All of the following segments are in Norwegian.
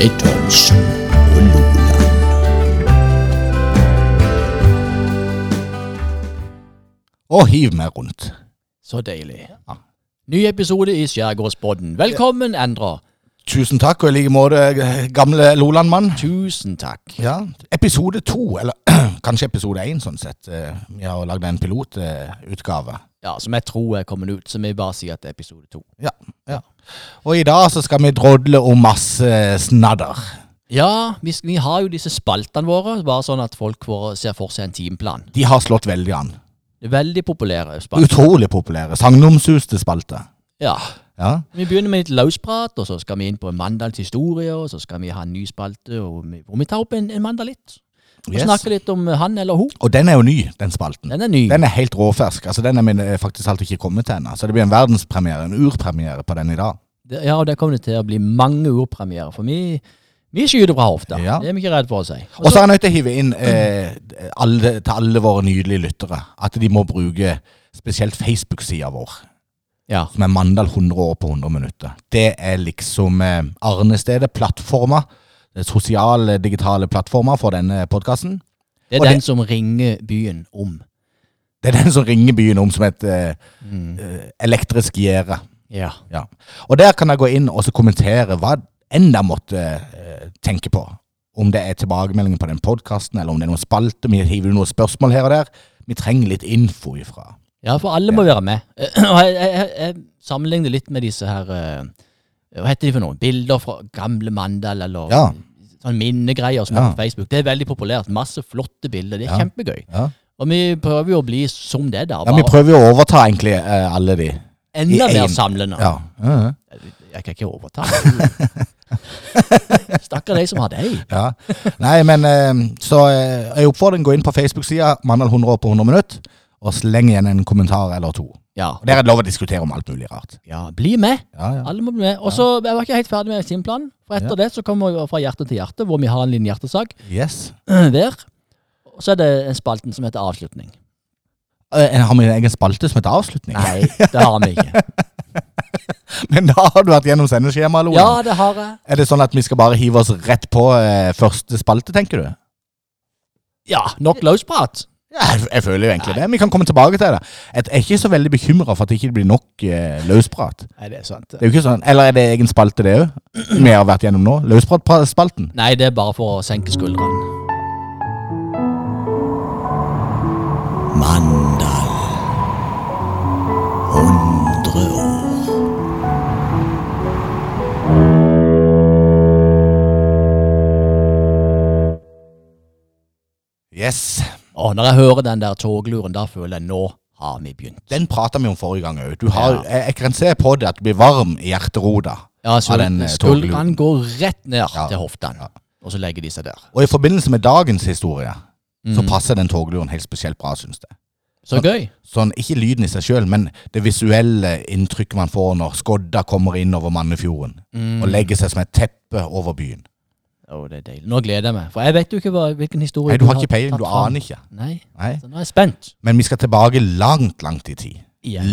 med og Loland. Og hiv meg rundt. Så deilig. Ja. Ny episode i Skjærgårdsbodden. Velkommen, Endre. Tusen takk, og i like måte, gamle Loland-mann. Tusen takk. Ja, episode to, eller kanskje episode én, sånn sett. Eh, Vi har lagd en pilotutgave. Ja, Som jeg tror er kommet ut, så vi bare sier at det er episode to. Ja, ja. Og i dag så skal vi drodle om masse snadder. Ja, vi, vi har jo disse spaltene våre, bare sånn at folk får, ser for seg en timeplan. De har slått veldig an. Veldig populære spalter. Utrolig populære. Sagnomsuste spalter. Ja. Ja. Vi begynner med litt løsprat, og så skal vi inn på Mandals historie, og så skal vi ha en ny spalte og vi- hvor vi tar opp en, en mandalitt. Og Yes. snakke litt om han eller hun. Og den er jo ny, den spalten. Den er ny. Den er helt råfersk. Altså, den er min, eh, faktisk alt ikke kommet til ennå. Så det blir en verdenspremiere, en urpremiere på den i dag. Det- Ja, og det kommer det til å bli mange urpremierer. for vi, vi skyter fra hofta. Ja. Det er vi ikke redd for å si. Og så er jeg nødt til å hive inn eh, alle, til alle våre nydelige lyttere at de må bruke spesielt Facebook-sida vår, ja. som er Mandal 100 år på 100 minutter. Det er liksom eh, arnestedet, plattforma, det sosiale, digitale plattformer for denne podkasten. Det er Og den det- som ringer byen om. Det er den som ringer byen om som et eh, Mm. eh, elektrisk gjerde. Ja. Ja. Og der kan jeg gå inn og så kommentere hva enn jeg måtte eh, tenke på. Om det er tilbakemeldinger på den podkasten, eller om det er noen spalte. Vi hiver noen spørsmål her og der. Vi trenger litt info ifra. Ja, for alle må være med. Og jeg, jeg, jeg, sammenligner litt med disse her eh, Hva heter de for noe? Bilder fra gamle Mandal, eller Ja. sånn minnegreier som er på Facebook. Det er veldig populært. Masse flotte bilder. Det er kjempegøy. Ja. Og vi prøver jo å bli som det, der. Ja, Vi prøver jo å overta egentlig eh, alle de. enda i mer en- samlende. Ja. ja. Jeg kan ikke overta. Stakkar de som har deg. ja. Nei, men så jeg oppfordrer en å gå inn på Facebook-sida Mandal 100 år på 100 minutter, og sleng igjen en kommentar eller to. Ja. Og Der er det lov å diskutere om alt mulig rart. ja. Bli med. Ja, ja. Alle må bli med. Og så Jeg var ikke helt ferdig med timeplanen. For etter det så kommer vi fra hjerte til hjerte, hvor vi har en liten hjertesak Yes. der. Og så er det en spalten som heter avslutning. Eh, Har vi en egen spalte som heter avslutning? Nei, det har vi ikke. Men da har du vært gjennom sendeskjemaet, Loen. Ja, det har jeg. Er det sånn at vi skal bare hive oss rett på eh, første spalte, tenker du? Ja, nok løsprat. Ja, jeg, jeg føler jo egentlig det. Vi kan komme tilbake til det. Jeg er ikke så veldig bekymra for at det ikke blir nok eh, løsprat. Nei, det er sant. Det er jo ikke sånn, Eller er det egen spalte, det òg? Vi har vært gjennom nå? Løspratspalten? Nei, det er bare for å senke skuldrene. Mandal. 100 år. Yes. Og når jeg hører den der togluren, da føler jeg nå har vi begynt. Den prata vi om forrige gang òg. Jeg, Ja. jeg kan se på det at du blir varm i hjerterota. Ja, så eh, skuldrene går rett ned Ja. til hoftene, og så legger de seg der. Og i forbindelse med dagens historie, så Mm. passer den togluren helt spesielt bra, syns jeg. Så gøy. Sånn, Ikke lyden i seg sjøl, men det visuelle inntrykket man får når skodda kommer inn over Mannefjorden Mm. og legger seg som et teppe over byen. Å, det er deilig. Nå gleder jeg meg, for jeg vet jo ikke hva, hvilken historie Nei, Du har ikke peiling, du aner ikke. Nei, Nei. så nå er jeg spent. Men vi skal tilbake langt, langt i tid.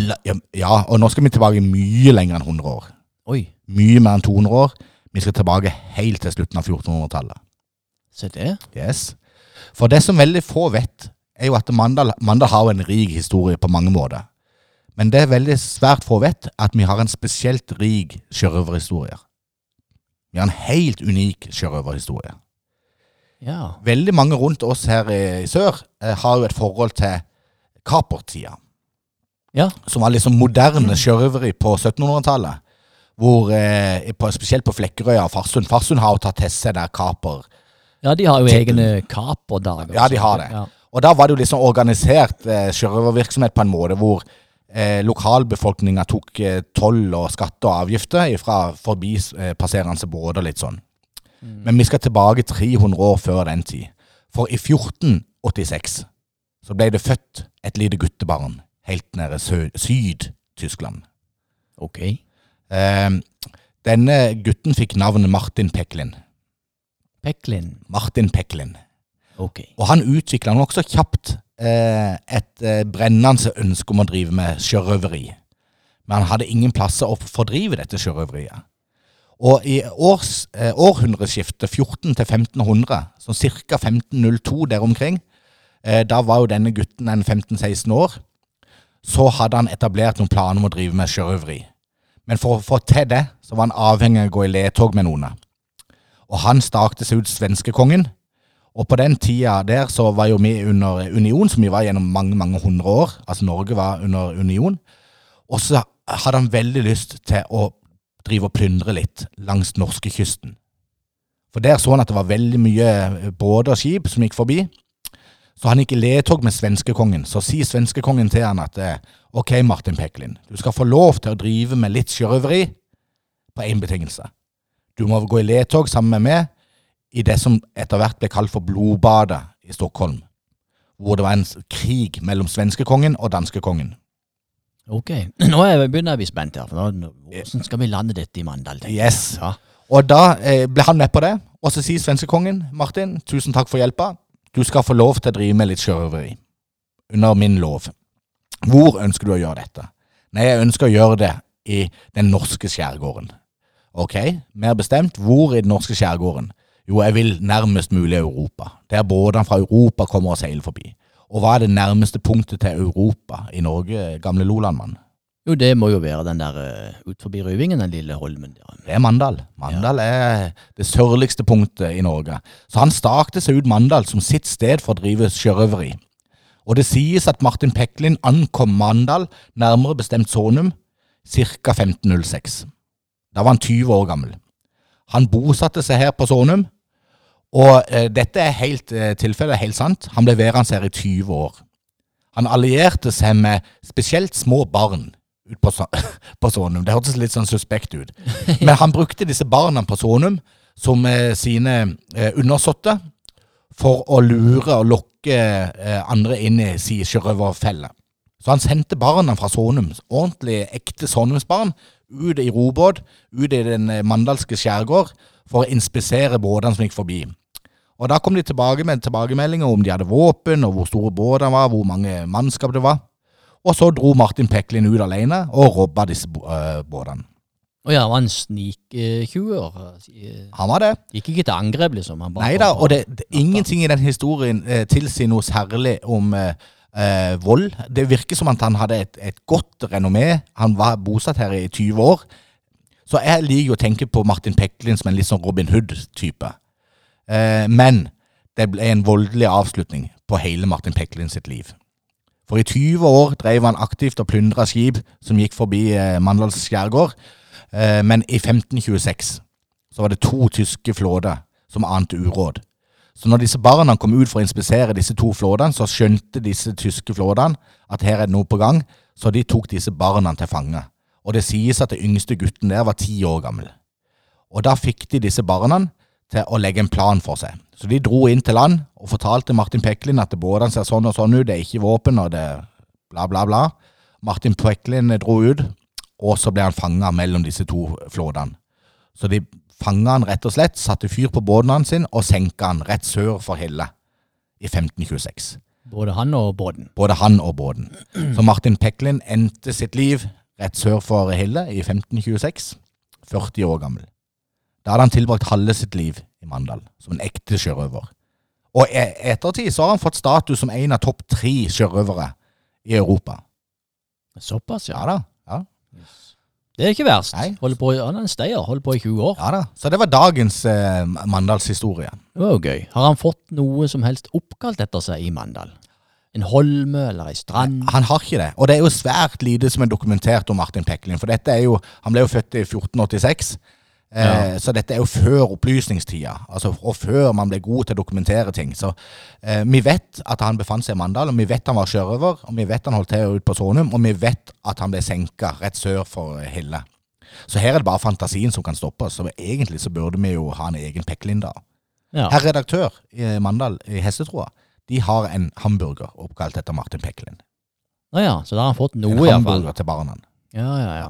La, ja, ja, og nå skal vi tilbake mye lenger enn 100 år. Oi, Mye mer enn 200 år. Vi skal tilbake helt til slutten av 1400-tallet. se det. Yes. For det som veldig få vet, er jo at Mandal, Mandal har en rik historie på mange måter. Men det er veldig svært få vet, at vi har en spesielt rik sjørøverhistorie. Vi har en helt unik sjørøverhistorie. Ja. Veldig mange rundt oss her i sør eh, har jo et forhold til kapertida. Ja. Som var liksom moderne sjørøveri på 1700-tallet. Hvor, eh, på, spesielt på Flekkerøya og Farsund. Farsund har jo tatt til seg der kaper ja, de har jo egne kaperdager. Ja, de har det. Ja. Og da var det jo liksom organisert eh, sjørøvervirksomhet på en måte hvor eh, lokalbefolkninga tok eh, toll og skatter og avgifter fra forbi eh, passerende båter litt sånn. Men vi skal tilbake 300 år før den tid. For i 1486 så ble det født et lite guttebarn helt nede i Syd-Tyskland. Ok. Eh, denne gutten fikk navnet Martin Peklin. Peklin. Martin Peklin. Ok. Og han utvikla nokså kjapt et eh, brennende ønske om å drive med sjørøveri. Men han hadde ingen plasser å fordrive dette sjørøveriet. Og i års, eh, århundreskiftet 14 til 1500, sånn ca. 1502 der omkring, eh, da var jo denne gutten en 15-16 år, så hadde han etablert noen planer om å drive med sjørøveri. Men for å få til det, så var han avhengig av å gå i ledtog med noen. Og han stakte seg ut svenskekongen. Og på den tida der så var jo vi under union, som vi var gjennom mange, mange hundre år. Altså Norge var under union. Og så hadde han veldig lyst til å drive og plyndre litt langs norskekysten. For der så han at det var veldig mye båter og skip som gikk forbi. Så han gikk i ledtog med svenskekongen. Så sier svenskekongen til han at eh, ok, Martin Peklin, du skal få lov til å drive med litt sjørøveri på én betingelse. Du må gå i ledtog sammen med meg i det som etter hvert ble kalt for blodbadet i Stockholm. Hvor det var en krig mellom svenskekongen og danskekongen. Ok, nå er jeg, begynner jeg å bli spent her. For nå, hvordan skal vi lande dette i Mandal? Yes. Ja. Og da eh, ble han med på det, og så sier svenskekongen, Martin, tusen takk for hjelpa, du skal få lov til å drive med litt sjørøveri. Under min lov. Hvor ønsker du å gjøre dette? Nei, jeg ønsker å gjøre det i den norske skjærgården. Ok, mer bestemt, hvor i den norske skjærgården? Jo, jeg vil nærmest mulig Europa. Der båtene fra Europa kommer og seiler forbi. Og hva er det nærmeste punktet til Europa i Norge, gamle Lolandmann? Jo, det må jo være den der uh, ut forbi Røvingen, den lille holmen der. Det er Mandal. Mandal er det sørligste punktet i Norge. Så han stakte seg ut Mandal som sitt sted for å drive sjørøveri. Og det sies at Martin Peklin ankom Mandal, nærmere bestemt Sonum, ca. 1506. Da var han 20 år gammel. Han bosatte seg her på Sonum, og eh, dette er helt eh, tilfellet, helt sant. Han ble værende her i 20 år. Han allierte seg med spesielt små barn ut på, på Sonum. Det hørtes litt sånn suspekt ut. Men han brukte disse barna på Sonum som eh, sine eh, undersåtte for å lure og lokke eh, andre inn i si sjørøverfelle. Så han sendte barna fra Sonum, ordentlig ekte Sonumsbarn, ut i robåt, ut i den eh, mandalske skjærgård, for å inspisere båtene som gikk forbi. Og da kom de tilbake med tilbakemeldinger om de hadde våpen, og hvor store båtene var, hvor mange mannskap det var. Og så dro Martin Peklin ut alene og robba disse øh, båtene. Å ja, var han sniktjuver? Han var det. Gikk ikke til angrep, liksom? Han Nei da, og det, det, ingenting i den historien eh, tilsier noe særlig om eh, eh, vold. Det virker som at han hadde et, et godt renommé. Han var bosatt her i 20 år. Så jeg liker å tenke på Martin Peklin som en litt sånn Robin Hood-type. Eh, men det ble en voldelig avslutning på hele Martin Peklin sitt liv. For i 20 år drev han aktivt og plyndra skip som gikk forbi eh, Mandals skjærgård. Eh, men i 1526 så var det to tyske flåter som ante uråd. Så når disse barna kom ut for å inspisere disse to flåtene, så skjønte disse tyske flåtene at her er det noe på gang, så de tok disse barna til fange. Og det sies at den yngste gutten der var ti år gammel. Og da fikk de disse barna til å legge en plan for seg. Så de dro inn til land og fortalte Martin Peklin at båtene ser sånn og sånn ut, det er ikke våpen, og det bla, bla, bla. Martin Peklin dro ut, og så ble han fanga mellom disse to flåtene. Så de fanga han rett og slett, satte fyr på båten hans og senka han rett sør for Hille i 1526. Både han og båten. Både han og båten. Så Martin Peklin endte sitt liv rett sør for Hille i 1526, 40 år gammel. Da hadde han tilbrakt halve sitt liv i Mandal, som en ekte sjørøver. Og i ettertid så har han fått status som en av topp tre sjørøvere i Europa. Såpass, ja. Ja da. ja. Det er ikke verst. Nei. Holder på, i- han er en stayer, holder på i 20 år. Ja da. Så det var dagens eh, Mandalshistorie. Det var jo gøy. Har han fått noe som helst oppkalt etter seg i Mandal? En holme eller ei strand? Han har ikke det. Og det er jo svært lite som er dokumentert om Martin Peklin. For dette er jo, han ble jo født i 1486. Eh, Ja. Så dette er jo før opplysningstida, altså, og før man ble god til å dokumentere ting. Så eh, vi vet at han befant seg i Mandal, og vi vet han var sjørøver, og vi vet han holdt til ute på Sonum, og vi vet at han ble senka rett sør for Hille. Så her er det bare fantasien som kan stoppe oss. og egentlig så burde vi jo ha en egen Peklin da. Ja. Herr redaktør i Mandal i Hestetroa, de har en hamburger oppkalt etter Martin Pekkelin. Å ja, så da har han fått En noe, iallfall. hamburger til barna. Ja, ja, ja.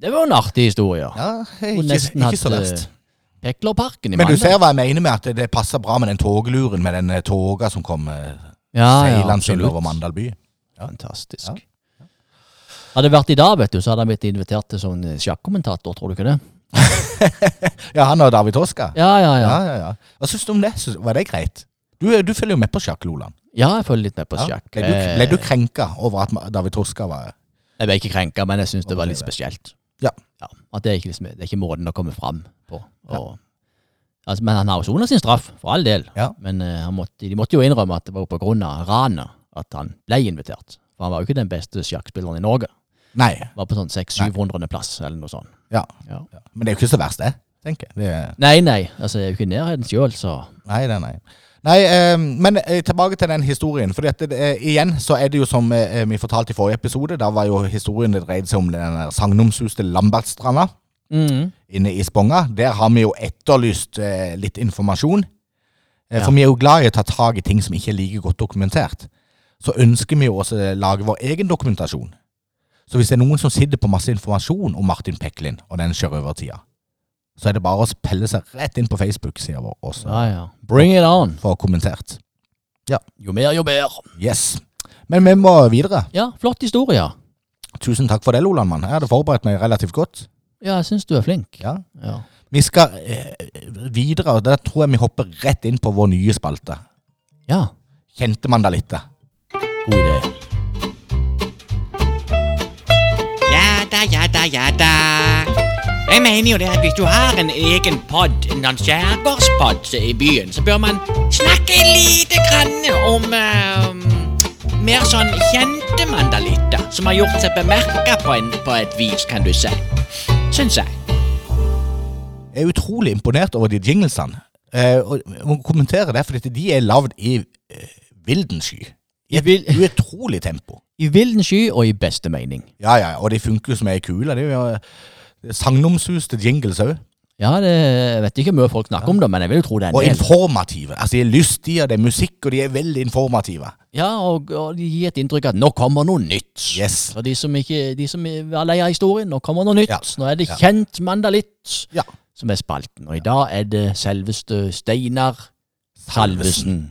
Det var en artig historie. Ja, ikke, ikke, ikke så hatt, verst. Peklerparken i Men du ser hva jeg mener med at det, passer bra med den togluren med den eh, toga som kom eh, ja, ja, seilende ja, over Mandal by. Fantastisk. Hadde det vært i dag, vet du, så hadde han blitt invitert til sånn eh, sjakkommentator, tror du ikke det? Ja, han og David Toska. Ja, ja, ja. Ja, ja, ja. Hva syns du om det? Var det greit? Du, du følger jo med på sjakk, Loland. Ja, jeg følger litt med på Ja. sjakk. Ble, du, ble du krenka over at David Toska var Jeg ble ikke krenka, men jeg syns det var litt spesielt. At det er, ikke, liksom, det er ikke måten å komme fram på. Og, altså, men han har jo sona sin straff, for all del. Ja. Men uh, han måtte, de måtte jo innrømme at det var på grunn av ranet at han ble invitert. For han var jo ikke den beste sjakkspilleren i Norge. Nei. Var på sånn 600-700. plass, eller noe sånt. Ja. Ja. ja. Men det er jo ikke så verst, det. tenker jeg. Det er, Nei, nei. Altså, det er jo ikke nærheten sjøl, så nei, er nei. Nei, eh, men eh, tilbake til den historien. For igjen så er det jo som eh, vi fortalte i forrige episode. Da var jo historien det dreide seg om den sagnomsuste Lambertstranda mm. inne i Sponga. Der har vi jo etterlyst eh, litt informasjon. Eh, Ja. For vi er jo glad i å ta tak i ting som ikke er like godt dokumentert. Så ønsker vi jo også å lage vår egen dokumentasjon. Så hvis det er noen som sitter på masse informasjon om Martin Peklin og den sjørøvertida, så er det bare å pelle seg rett inn på Facebook-sida vår også Ja, ja. Bring it on. for kommentert. Jo mer, jo bedre. Yes. Men vi må videre. Ja, flott historie. Tusen takk for det, Lolandmann. Jeg hadde forberedt meg relativt godt. Ja, jeg syns du er flink. Ja. Ja. Vi skal eh, videre, og der tror jeg vi hopper rett inn på vår nye spalte. ja. Kjente man da litt? God idé. Ja da, ja da, ja da. Jeg mener jo det at hvis du har en egen pod, en sånn skjærgårdspod i byen, så bør man snakke lite grann om uh, mer sånn kjente mandalitter som har gjort seg bemerka på, på et vis, kan du si. Syns jeg. Jeg er utrolig imponert over de jinglesene. Eh, og må kommentere det, for dette, de er lagd i eh, vilden sky. I et vil- utrolig tempo. I vilden sky og i beste mening. Ja, ja, og de funker jo som ei kule. Det er jo eh, sagnomsuste jingles òg. Ja, det jeg vet ikke hvor mye folk snakker om det, men jeg vil jo tro det er Og en del. informative. Altså, De er lystige, det er musikk, og de er veldig informative. Ja, og, og de gir et inntrykk av at nå kommer noe nytt. Yes. For de som ikke de som er lei av historien, nå kommer noe nytt. Ja. Nå er det Ja. kjent mandalitt Ja. som er spalten. Og i dag er det selveste Steinar Salvesen.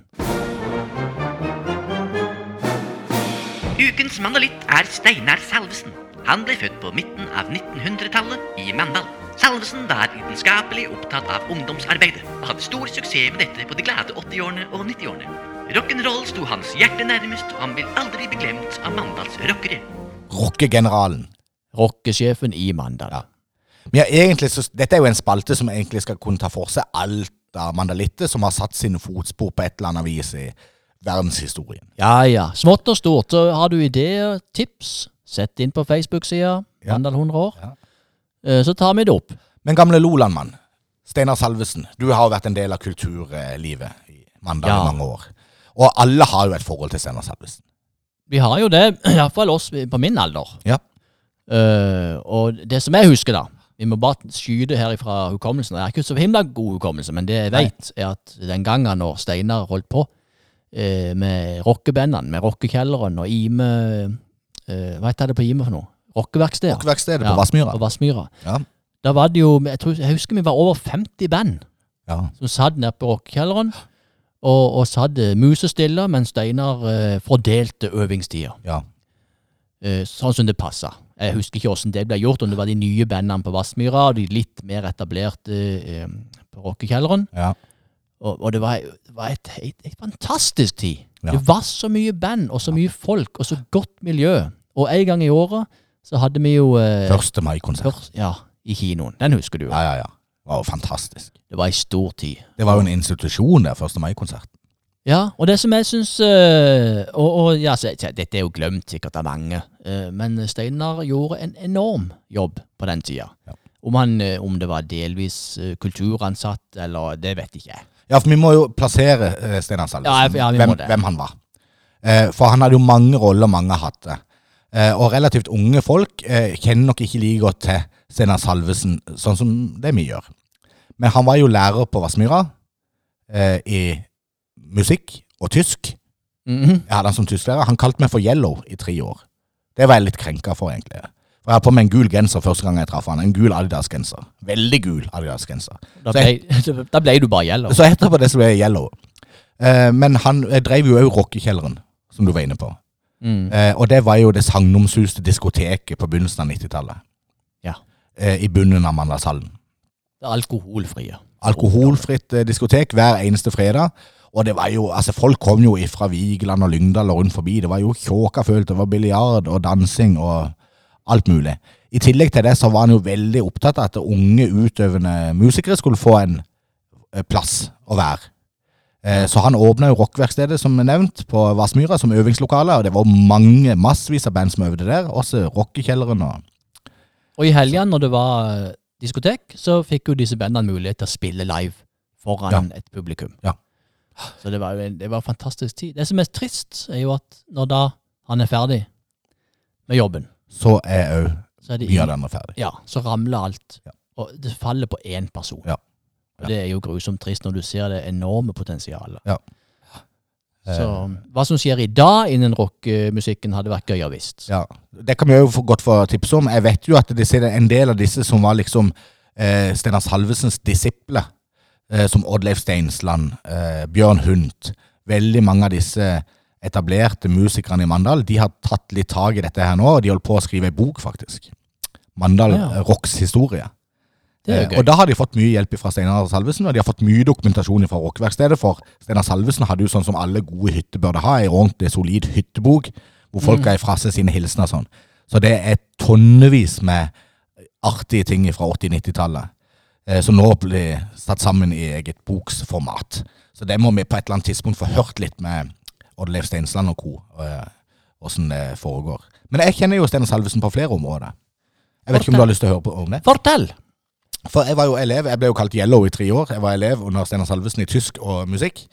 Ukens mandalitt er Steinar Salvesen. Han ble født på midten av 1900-tallet i Mandal. Salvesen var lidenskapelig opptatt av ungdomsarbeidet, og hadde stor suksess med dette på de glade 80-årene og 90-årene. Rock'n'roll sto hans hjerte nærmest, og han vil aldri bli glemt av Mandals rockere. Rockegeneralen. Rockesjefen i Mandal. Ja. Men ja, egentlig, så, dette er jo en spalte som egentlig skal kunne ta for seg alt av mandalitter som har satt sine fotspor på et eller annet vis i verdenshistorien. Ja ja. Smått og stort. Så har du ideer, tips, sett inn på Facebook-sida. Ja. Mandal 100 år. Ja. Eh, Så tar vi det opp. Men gamle Lolandmann, Steinar Salvesen, du har jo vært en del av kulturlivet i Mandal Ja. i mange år. Og alle har jo et forhold til Steinar Salvesen. Vi har jo det, iallfall oss på min alder. Ja. Uh, og det som jeg husker, da Vi må bare skyte her fra hukommelsen. Jeg har ikke så himla god hukommelse, men det jeg vet, er at den gangen når Steinar holdt på uh, med rockebandene, med Rockekjelleren og Ime eh, Hva heter det på Ime for noe? Rockeverkstedet. Rockeverkstedet på Vassmyra. På Vassmyra. Ja. Da var det jo jeg, tror, jeg husker vi var over 50 band Ja. som satt nede på rockekjelleren. Og, og satt eh, musestille, mens Steinar uh, fordelte øvingstida. ja. Uh, sånn som det passa. Jeg husker ikke åssen det ble gjort, om det var de nye bandene på Vassmyra og de litt mer etablerte uh, på rockekjelleren. ja. Og, og det var, var et, et, et fantastisk tid. Ja. Det var så mye band og så mye folk og så godt miljø. Og en gang i året så hadde vi jo eh, Første mai-konsert. først- Ja, i kinoen. Den husker du jo. Ja, ja, ja. Det var jo fantastisk. Det var ei stor tid. Det var jo en institusjon der, første mai-konsert. Ja, og det som jeg syns øh, og, og ja, så, så, Dette er jo glemt sikkert av mange, øh, men Steinar gjorde en enorm jobb på den tida. Ja. Om, han, øh, om det var delvis kulturansatt, eller det vet ikke jeg. Ja, for vi må jo plassere eh, Steinar Salvesen. Ja, ja, vi må hvem, det. hvem han var. Eh, for han hadde jo mange roller mange hadde. Eh, og relativt unge folk eh, kjenner nok ikke like godt til Steinar Salvesen sånn som det vi gjør. Men han var jo lærer på Vassmyra eh, i musikk og tysk. Mhm. Jeg hadde han som tysklærer. Han kalte meg for Yellow i tre år. Det var jeg litt krenka for, egentlig. For jeg hadde på meg en gul genser første gang jeg traff han. En gul Adidas-genser. Veldig gul Adidas-genser. Da, da ble du bare yellow. Så etterpå det så ble jeg Yellow. Eh, men han eh, drev jo òg rockekjelleren, som du var inne på. Mm. Eh, og det var jo det sagnomsuste diskoteket på begynnelsen av 90-tallet. Ja. Eh, I bunnen av Mandalshallen. Det er alkoholfrie. Alkoholfritt eh, diskotek hver eneste fredag. Og det var jo, altså folk kom jo fra Vigeland og Lyngdal og rundt forbi. Det var jo kjåka følt. Det var biljard og dansing og alt mulig. I tillegg til det så var han jo veldig opptatt av at unge utøvende musikere skulle få en eh, plass å være. Eh, Så han åpna jo rockverkstedet, som nevnt, på Vassmyra som øvingslokale. Og det var mange, massevis av band som øvde der. Også Rockekjelleren og Og i helga, når det var eh, diskotek, så fikk jo disse bandene mulighet til å spille live foran et publikum. Ja. Så det var jo en, det var en fantastisk tid. Det som er trist, er jo at når da han er ferdig med jobben, så er òg så det mye av den ferdig. Ja, så ramler alt. Ja. Og det faller på én person. Ja. Og det er jo grusomt trist når du ser det enorme potensialet. Ja. Så hva som skjer i dag innen rockemusikken, hadde vært gøy å visst. Ja, Det kan vi jo få godt få tips om. Jeg vet jo at det er en del av disse som var liksom eh, Steinar Salvesens disipler, eh, som Oddleif Steinsland, eh, Bjørn Hundt Veldig mange av disse etablerte musikerne i Mandal de har tatt litt tak i dette her nå, og de holder på å skrive ei bok, faktisk. Mandal Ja. eh, Rocks historie. Og da har de fått mye hjelp fra Steinar Salvesen, og de har fått mye dokumentasjon fra rockeverkstedet, for Steinar Salvesen hadde jo sånn som alle gode hytter burde ha, ei ordentlig solid hyttebok, hvor folk ga ifra seg sine hilsener og sånn. Så det er tonnevis med artige ting fra 80-90-tallet, eh, som nå blir satt sammen i eget boksformat. Så det må vi på et eller annet tidspunkt få hørt litt med Odd-Leif Steinsland og co. eh, Åssen det foregår. Men jeg kjenner jo Steinar Salvesen på flere områder. Jeg vet ikke om du har lyst til å høre på om det? Fortell! For jeg var jo elev, jeg ble jo kalt Yellow i tre år. Jeg var elev under Steinar Salvesen i tysk og musikk.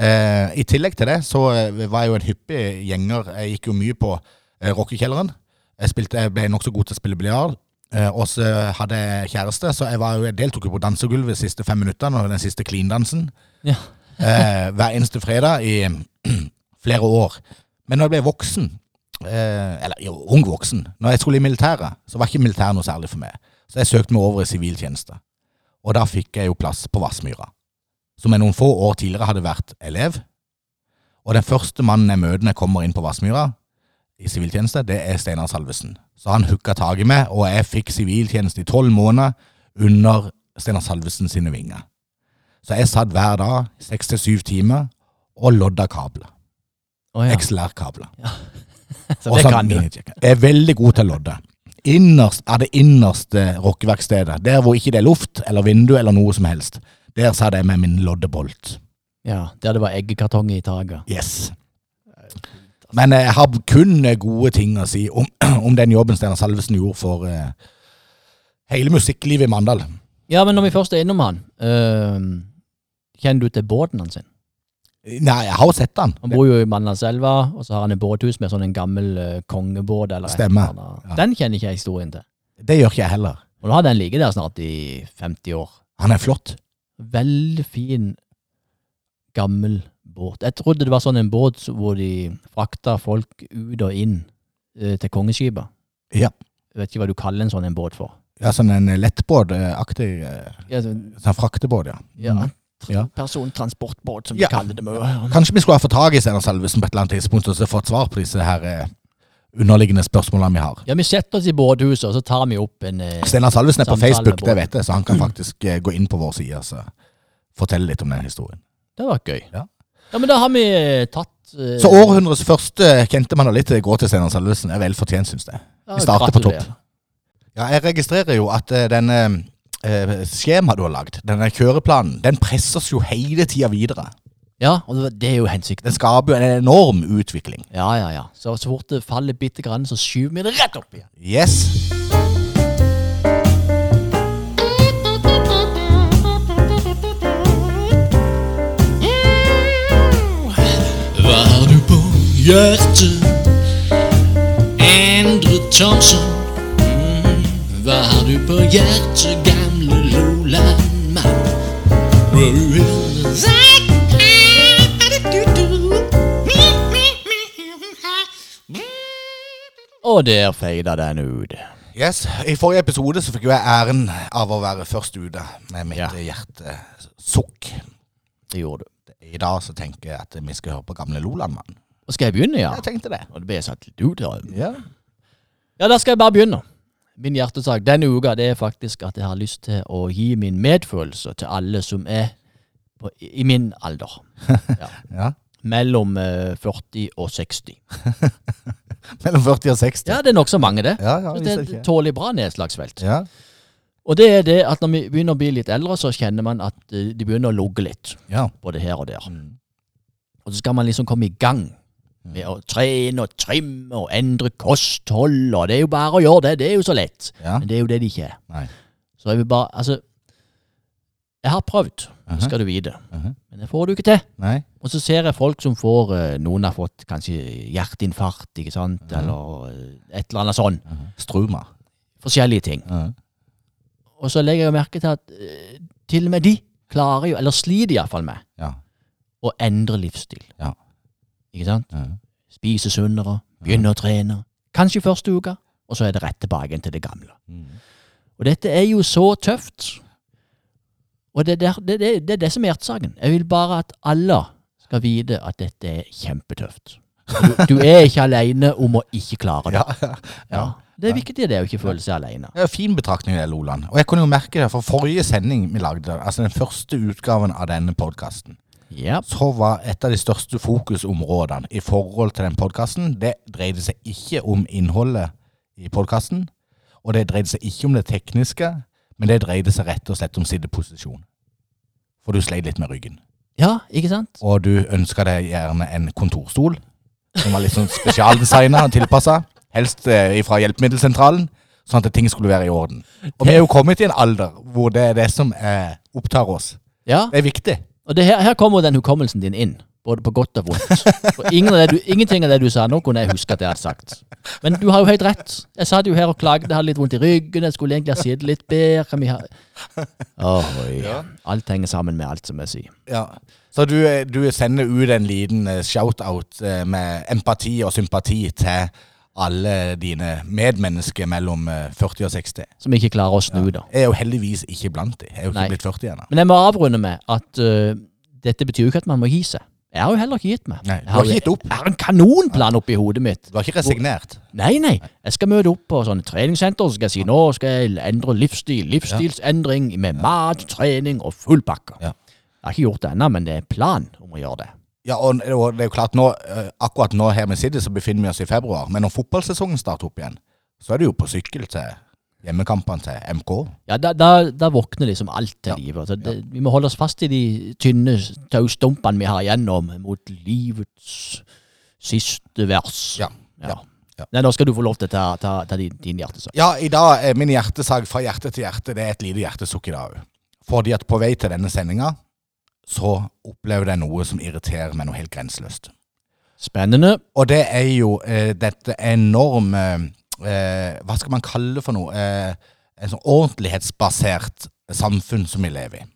Eh, I tillegg til det så eh, var jeg jo en hyppig gjenger. Jeg gikk jo mye på eh, rockekjelleren. Jeg, spilte, jeg ble nokså god til å spille biljard. Eh, og så hadde jeg kjæreste, så jeg, var jo, jeg deltok jo på dansegulvet de siste fem minuttene og den siste clean-dansen. Ja. eh, hver eneste fredag i flere år. Men når jeg ble voksen, eh, eller jo, ung voksen, når jeg skulle i militæret, så var ikke militæret noe særlig for meg. Så jeg søkte meg over i siviltjeneste. Og da fikk jeg jo plass på Vassmyra, som jeg noen få år tidligere hadde vært elev. Og den første mannen jeg møter når jeg kommer inn på Vassmyra i siviltjeneste, det er Steinar Salvesen. Så han hooka tak i meg, og jeg fikk siviltjeneste i tolv måneder under Steinar Salvesen sine vinger. Så jeg satt hver dag, seks til syv timer, og lodda kabler. Oh, ja. XLR-kabler. Så det kan du. Jeg er veldig god til å lodde. Innerst er det innerste rockeverkstedet. Der hvor ikke det er luft eller vindu eller noe som helst. Der satt jeg med min loddebolt. Ja, Der det var eggekartong i taket. Yes. Men jeg har kun gode ting å si om, om den jobben Steinar Salvesen gjorde for eh, hele musikklivet i Mandal. Ja, men når vi først er innom han, øhm, kjenner du til båten hans? sin? Nei, jeg har jo sett den. Han bor jo i Mandalselva, og så har han et båthus med sånn en gammel uh, kongebåt. eller Stemmer. eller. Ja. Den kjenner ikke jeg historien til. Det gjør ikke jeg heller. Og nå har den ligget der snart i 50 år. Han er flott. Veldig fin, gammel båt. Jeg trodde det var sånn en båt hvor de frakta folk ut og inn uh, til kongeskipet. Ja. Jeg vet ikke hva du kaller en sånn en båt for. Ja, sånn en lettbåtaktig uh, Ja, så, sånn fraktebåt, ja. ja, Mm. Ja. Persontransportbåt, som Ja. kaller det. Med. Kanskje vi skulle ha fått tak i Steinar Salvesen på et eller annet tidspunkt og så fått svar på disse her eh, underliggende spørsmålene vi har. Ja, vi setter oss i båthuset, og så tar vi opp en eh, Steinar Salvesen er på Facebook, det vet jeg, så han kan faktisk eh, gå inn på vår side og fortelle litt om den historien. Det var gøy. Ja. Ja, men da har vi eh, tatt eh, Så århundrets første kjente man litt gå til Steinar Salvesen. er vel fortjent, syns jeg. vi starter på topp. Ja, jeg registrerer jo at denne skjemaet du har lagd, denne kjøreplanen, den presses jo hele tida videre. Ja, og det- er jo hensikten. Den skaper jo en enorm utvikling. Ja, ja, ja. Så, så fort det faller bitte grann, så skyver vi det rett opp igjen. Yes. Hva har du på hjertet? Endre Thomsen. Mm, hva har du på hjertet, Og der feida den ut. Yes, I forrige episode så fikk jo jeg æren av å være først ute med mitt Ja. hjertesukk. Det gjorde du. I dag så tenker jeg at vi skal høre på gamle Lolandmann. Og skal jeg begynne, ja? Jeg tenkte det. Og det ble satt litt ut. tar Ja. ja, da skal jeg bare begynne. Min hjertesak denne uka det er faktisk at jeg har lyst til å gi min medfølelse til alle som er på, i min alder. Ja. Ja. Mellom eh, 40 og 60. Mellom 40 og 60. Ja, det er nokså mange, det. ja, ja det er et tålelig bra nedslagsfelt. Ja. Og det er det at når vi begynner å bli litt eldre, så kjenner man at eh, de begynner å lugge litt. ja. Både her og der. Mm. Og så skal man liksom komme i gang med å trene og trimme og endre kosthold, og det er jo bare å gjøre det. Det er jo så lett. ja. Men det er jo det det ikke er. Nei. Så jeg vil bare Altså, jeg har prøvd, det skal du vite. Mhm. Men det får du ikke til. Nei. Og så ser jeg folk som får eh, Noen har fått kanskje hjerteinfarkt, ikke sant, eller eh, et eller annet sånn. Struma. Forskjellige ting. Ja. Og så legger jeg merke til at eh, til og med de klarer jo, eller sliter iallfall med, Ja. å endre livsstil. Ja. Ikke sant? Ja. Spise sunnere, begynne å trene. Kanskje første uka, og så er det rett tilbake til det gamle. Mm. Og dette er jo så tøft. Og det, det, det, det, det er det som er hjertesaken. Jeg vil bare at alle skal vite at dette er kjempetøft. Du, du er ikke alene om å ikke klare det. Ja, Ja. Det er viktig det å ikke føle seg er en fin betraktning, det, Loland. Og jeg kunne jo merke det, for forrige sending vi lagde, altså den første utgaven av denne podkasten, Ja. så var et av de største fokusområdene i forhold til den podkasten, det dreide seg ikke om innholdet i podkasten, og det dreide seg ikke om det tekniske, men det dreide seg rett og slett om sitteposisjon. For du sleit litt med ryggen. ja, ikke sant? Og du ønska deg gjerne en kontorstol, som var litt sånn spesialdesigna og tilpassa, helst eh, fra hjelpemiddelsentralen, sånn at ting skulle være i orden. Og vi er jo kommet i en alder hvor det er det som eh, opptar oss. Ja. Det er viktig. Og det her, her kommer den hukommelsen din inn, både på godt og vondt. For av du, ingenting av det du sa nå, kunne jeg huske at jeg hadde sagt. Men du har jo helt rett. Jeg satt jo her og klagde, hadde litt vondt i ryggen, jeg skulle egentlig ha sittet litt bedre. Vi ha Oi. Alt henger sammen med alt, som jeg sier. Ja. Så du, eh, du sender ut en liten eh, shout-out eh, med empati og sympati til alle dine medmennesker mellom eh, 40 og 60. Som ikke klarer å snu, da. Jeg er jo heldigvis ikke blant de. Jeg er jo ikke Nei. blitt 40 ennå. Men jeg må avrunde med at uh, dette betyr jo ikke at man må gi seg. Jeg har jo heller ikke gitt meg. Nei, du har ikke gitt opp. Jeg har en kanonplan oppi hodet mitt. Du har ikke resignert. Nei, nei. Jeg skal møte opp på sånne treningssenter, så skal jeg si nå skal jeg endre livsstil. Livsstilsendring med mat, trening og full pakke. Ja. Jeg har ikke gjort det ennå, men det er plan om å gjøre det. Ja, og, det er jo klart nå, eh, akkurat nå her vi sitter, så befinner vi oss i februar. Men når fotballsesongen starter opp igjen, så er det jo på sykkel til hjemmekampene til MK. Ja, da, da, da våkner liksom alt til Ja. livet. Altså, ja. Vi må holde oss fast i de tynne taustumpene vi har igjennom mot livets siste vers. Ja, ja, ja. Nei, nå skal du få lov til å ta, ta, ta din, din hjertesak. Ja, i dag er min hjertesak fra hjerte til hjerte. Det er et lite hjertesukk i dag òg. Fordi at på vei til denne sendinga, så opplever jeg noe som irriterer meg noe helt grenseløst. Spennende. Og det er jo eh, dette enorme eh, Hva skal man kalle det for noe? Eh, en sånn ordentlighetsbasert samfunn som vi lever i.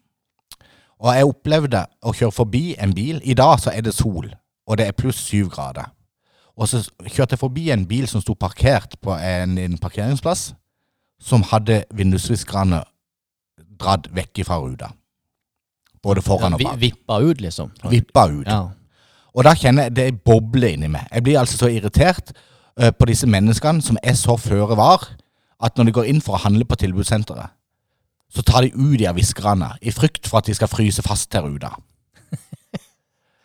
Og jeg opplevde å kjøre forbi en bil. I dag så er det sol, og det er pluss syv grader. Og så kjørte jeg forbi en bil som sto parkert på en, en parkeringsplass, som hadde vindusviskerne dratt vekk fra ruta. Både foran og bak. vippa ut, liksom. Vippa ut. Ja. Og da kjenner jeg det bobler boble inni meg. Jeg blir altså så irritert uh, på disse menneskene som er så føre var, at når de går inn for å handle på tilbudssenteret, så tar de ut de av viskerne i frykt for at de skal fryse fast til ruta.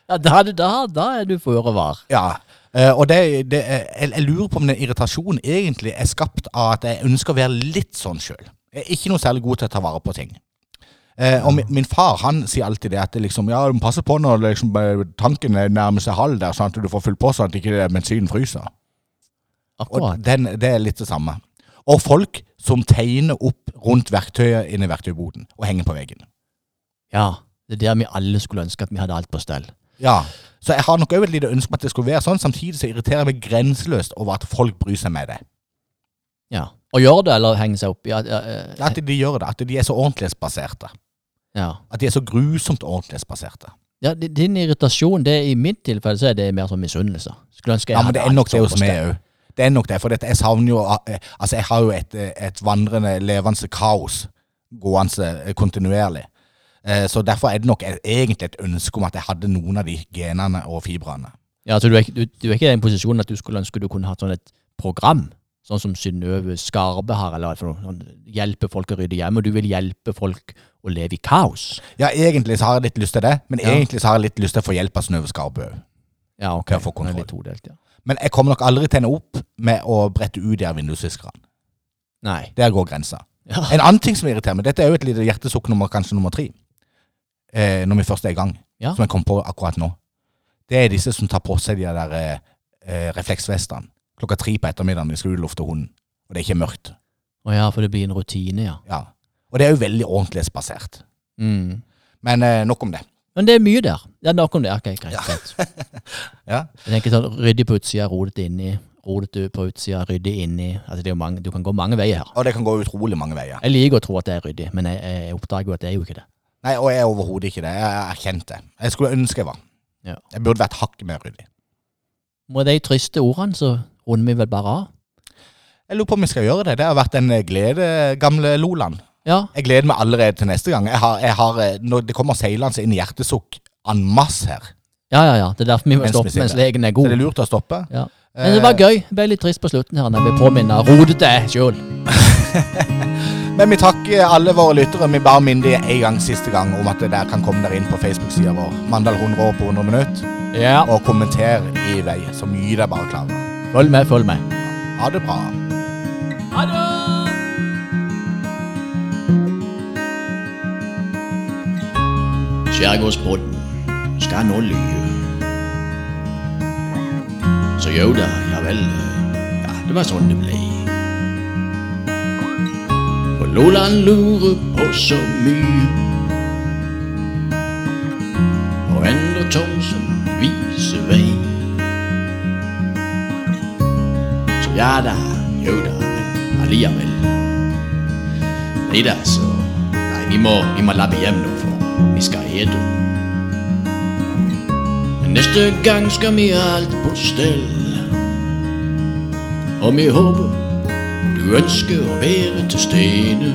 Ja, da, da, da er du føre var. Ja, Uh, og det, det, jeg, jeg lurer på om den irritasjonen egentlig er skapt av at jeg ønsker å være litt sånn sjøl. Jeg er ikke noe særlig god til å ta vare på ting. Eh, og min, min far han sier alltid det at det liksom, ja, du må passe på når liksom, tanken er nærmer seg halv der, sånn at du får fylt på sånn at ikke bensinen fryser. Og den, det er litt det samme. Og folk som tegner opp rundt verktøyet inni verktøyboden og henger på veggen. Ja. Det er der vi alle skulle ønske at vi hadde alt på stell. Ja, Så jeg har nok òg et lite ønske om at det skulle være sånn. Samtidig så irriterer jeg meg grenseløst over at folk bryr seg med det. Ja. Og gjør det, eller henger seg opp i ja, ja, eh, At de gjør det. At de er så ordentlighetsbaserte. Ja. At de er så grusomt ordentlighetsbaserte. ja, din irritasjon, det er i mitt tilfelle så er det mer som misunnelse. Skulle ønske jeg Ja, men det er nok det sånn hos meg òg. Det er nok det, for jeg savner jo eh, Altså, jeg har jo et, eh, et vandrende, levende kaos gående eh, kontinuerlig. Så derfor er det nok egentlig et ønske om at jeg hadde noen av de genene og fibrene. Ja, så du er, du, du er ikke i den posisjonen at du skulle ønske du kunne hatt sånn et program sånn som Synnøve Skarbe har, eller for noe, sånn, hjelpe folk å rydde hjemme. og du vil hjelpe folk å leve i kaos. Ja, egentlig så har jeg litt lyst til det, men Ja. egentlig så har jeg litt lyst til å få hjelp av Synnøve Skarbø. Ja, ok. Ja, Det er kontroll. litt todelt, ja. Men jeg kommer nok aldri til å ende opp med å brette ut de vindusviskerne. Nei. Der går grensa. Ja. En annen ting som irriterer meg, dette er jo et lite hjertesukk nummer, kanskje nummer tre, eh, når vi først er i gang, Ja. som jeg kom på akkurat nå. Det er disse som tar på seg de der eh, eh, refleksvestene klokka tre på ettermiddagen de skal utlufte hunden, og det er ikke mørkt. Å ja, for det blir en rutine, ja. Ja. Og det er jo veldig ordentlighetsbasert. Mm. Men eh, nok om det. Men det er mye der. Ja, nok om det. Ok, greit. greit. Ja. Jeg tenker sånn ryddig på utsida, rodete inni. Rodete på utsida, ryddig inni. Altså, det er jo mange, du kan gå mange veier her. Og det kan gå utrolig mange veier. Jeg liker å tro at det er ryddig, men jeg, jeg oppdager jo at det er jo ikke det. Nei, og jeg er overhodet ikke det. Jeg har erkjent det. Jeg skulle ønske jeg var. Ja. Jeg burde vært hakket mer ryddig. Med de triste ordene så runder vi vel bare av. Jeg lurer på om vi skal gjøre det. Det har vært en eh, glede, gamle Loland. Ja, Jeg gleder meg allerede til neste gang. Jeg har, jeg har, eh, når det kommer seilende inn hjertesukk en masse her, ja, ja. ja. Det er derfor vi må Mens stoppe vi mens legen er så god. det er lurt å stoppe. Ja. Men det var Eh, gøy. Jeg ble litt trist på slutten her når vi påminner rodete sjøl. Men vi takker alle våre lyttere. Vi bare minner dem en gang siste gang om at det der kan komme dere inn på Facebook-sida vår, Mandal 100 år på 100 minutter, Ja. og kommenter i vei så mye dere bare klarer. Følg med, følg med. Ha det bra. Ha det! Skjærgårdspodden skal nå lyve. Så jo da, ja vel. Ja, det var sånn det ble. For Loland lurer på så mye. Og Endre Thomsen viser vei. Så ja da, jo da, men alliavel. Nei da, så Nei, vi må, vi må labbe hjem nå, for vi skal ete. Neste gang skal vi ha alt på stell. Og vi håper du ønsker å være til stede.